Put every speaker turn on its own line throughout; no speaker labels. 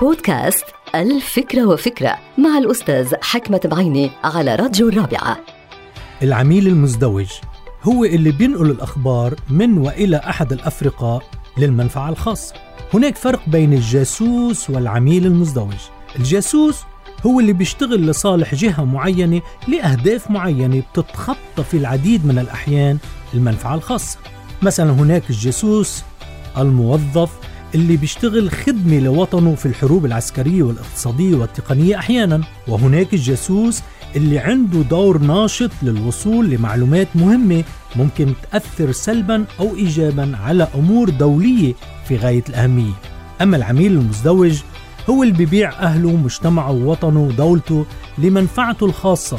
بودكاست الفكرة وفكرة مع الأستاذ حكمة بعيني على راديو الرابعة.
العميل المزدوج هو اللي بينقل الأخبار من وإلى أحد الأفرقاء للمنفعة الخاصة هناك فرق بين الجاسوس والعميل المزدوج. الجاسوس هو اللي بيشتغل لصالح جهة معينة لأهداف معينة بتتخطى في العديد من الأحيان المنفعة الخاصة. مثلا هناك الجاسوس الموظف اللي بيشتغل خدمة لوطنه في الحروب العسكرية والاقتصادية والتقنية أحيانا. وهناك الجاسوس اللي عنده دور ناشط للوصول لمعلومات مهمة ممكن تأثر سلبا أو إيجابا على أمور دولية في غاية الأهمية. أما العميل المزدوج هو اللي بيبيع أهله مجتمعه ووطنه ودولته لمنفعته الخاصة.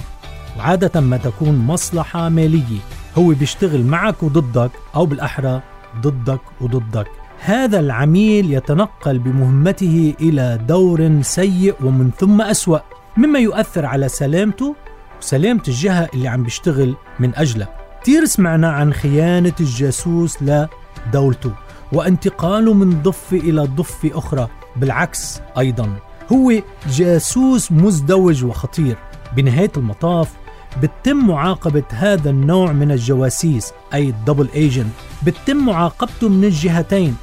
وعادة ما تكون مصلحة مالية. هو بيشتغل معك وضدك أو بالأحرى ضدك وضدك. هذا العميل يتنقل بمهمته إلى دور سيء ومن ثم أسوأ مما يؤثر على سلامته وسلامة الجهة اللي عم بيشتغل من أجلها كتير سمعنا عن خيانة الجاسوس لدولته وانتقاله من ضفة إلى ضفة أخرى بالعكس أيضا. هو جاسوس مزدوج وخطير. بنهاية المطاف بتتم معاقبة هذا النوع من الجواسيس أي الدبل ايجنت بتتم معاقبته من الجهتين.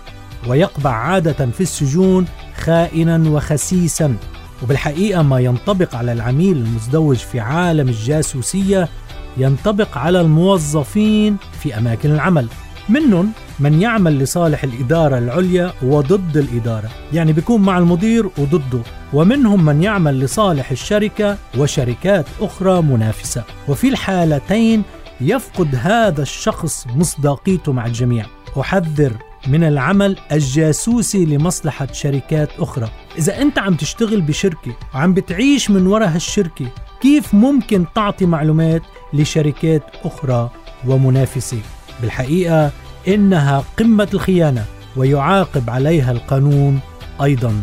ويقبع عادة في السجون خائنا وخسيسا. وبالحقيقة ما ينطبق على العميل المزدوج في عالم الجاسوسية ينطبق على الموظفين في أماكن العمل. منهم من يعمل لصالح الإدارة العليا وضد الإدارة يعني بيكون مع المدير وضده. ومنهم من يعمل لصالح الشركة وشركات أخرى منافسة. وفي الحالتين يفقد هذا الشخص مصداقيته مع الجميع. أحذر من العمل الجاسوسي لمصلحة شركات أخرى. إذا أنت عم تشتغل بشركة وعم بتعيش من وراء هالشركة كيف ممكن تعطي معلومات لشركات أخرى ومنافسة؟ بالحقيقة إنها قمة الخيانة ويعاقب عليها القانون أيضا.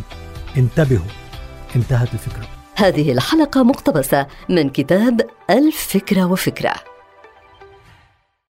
انتبهوا. انتهت الفكرة.
هذه الحلقة مقتبسة من كتاب الفكرة وفكرة.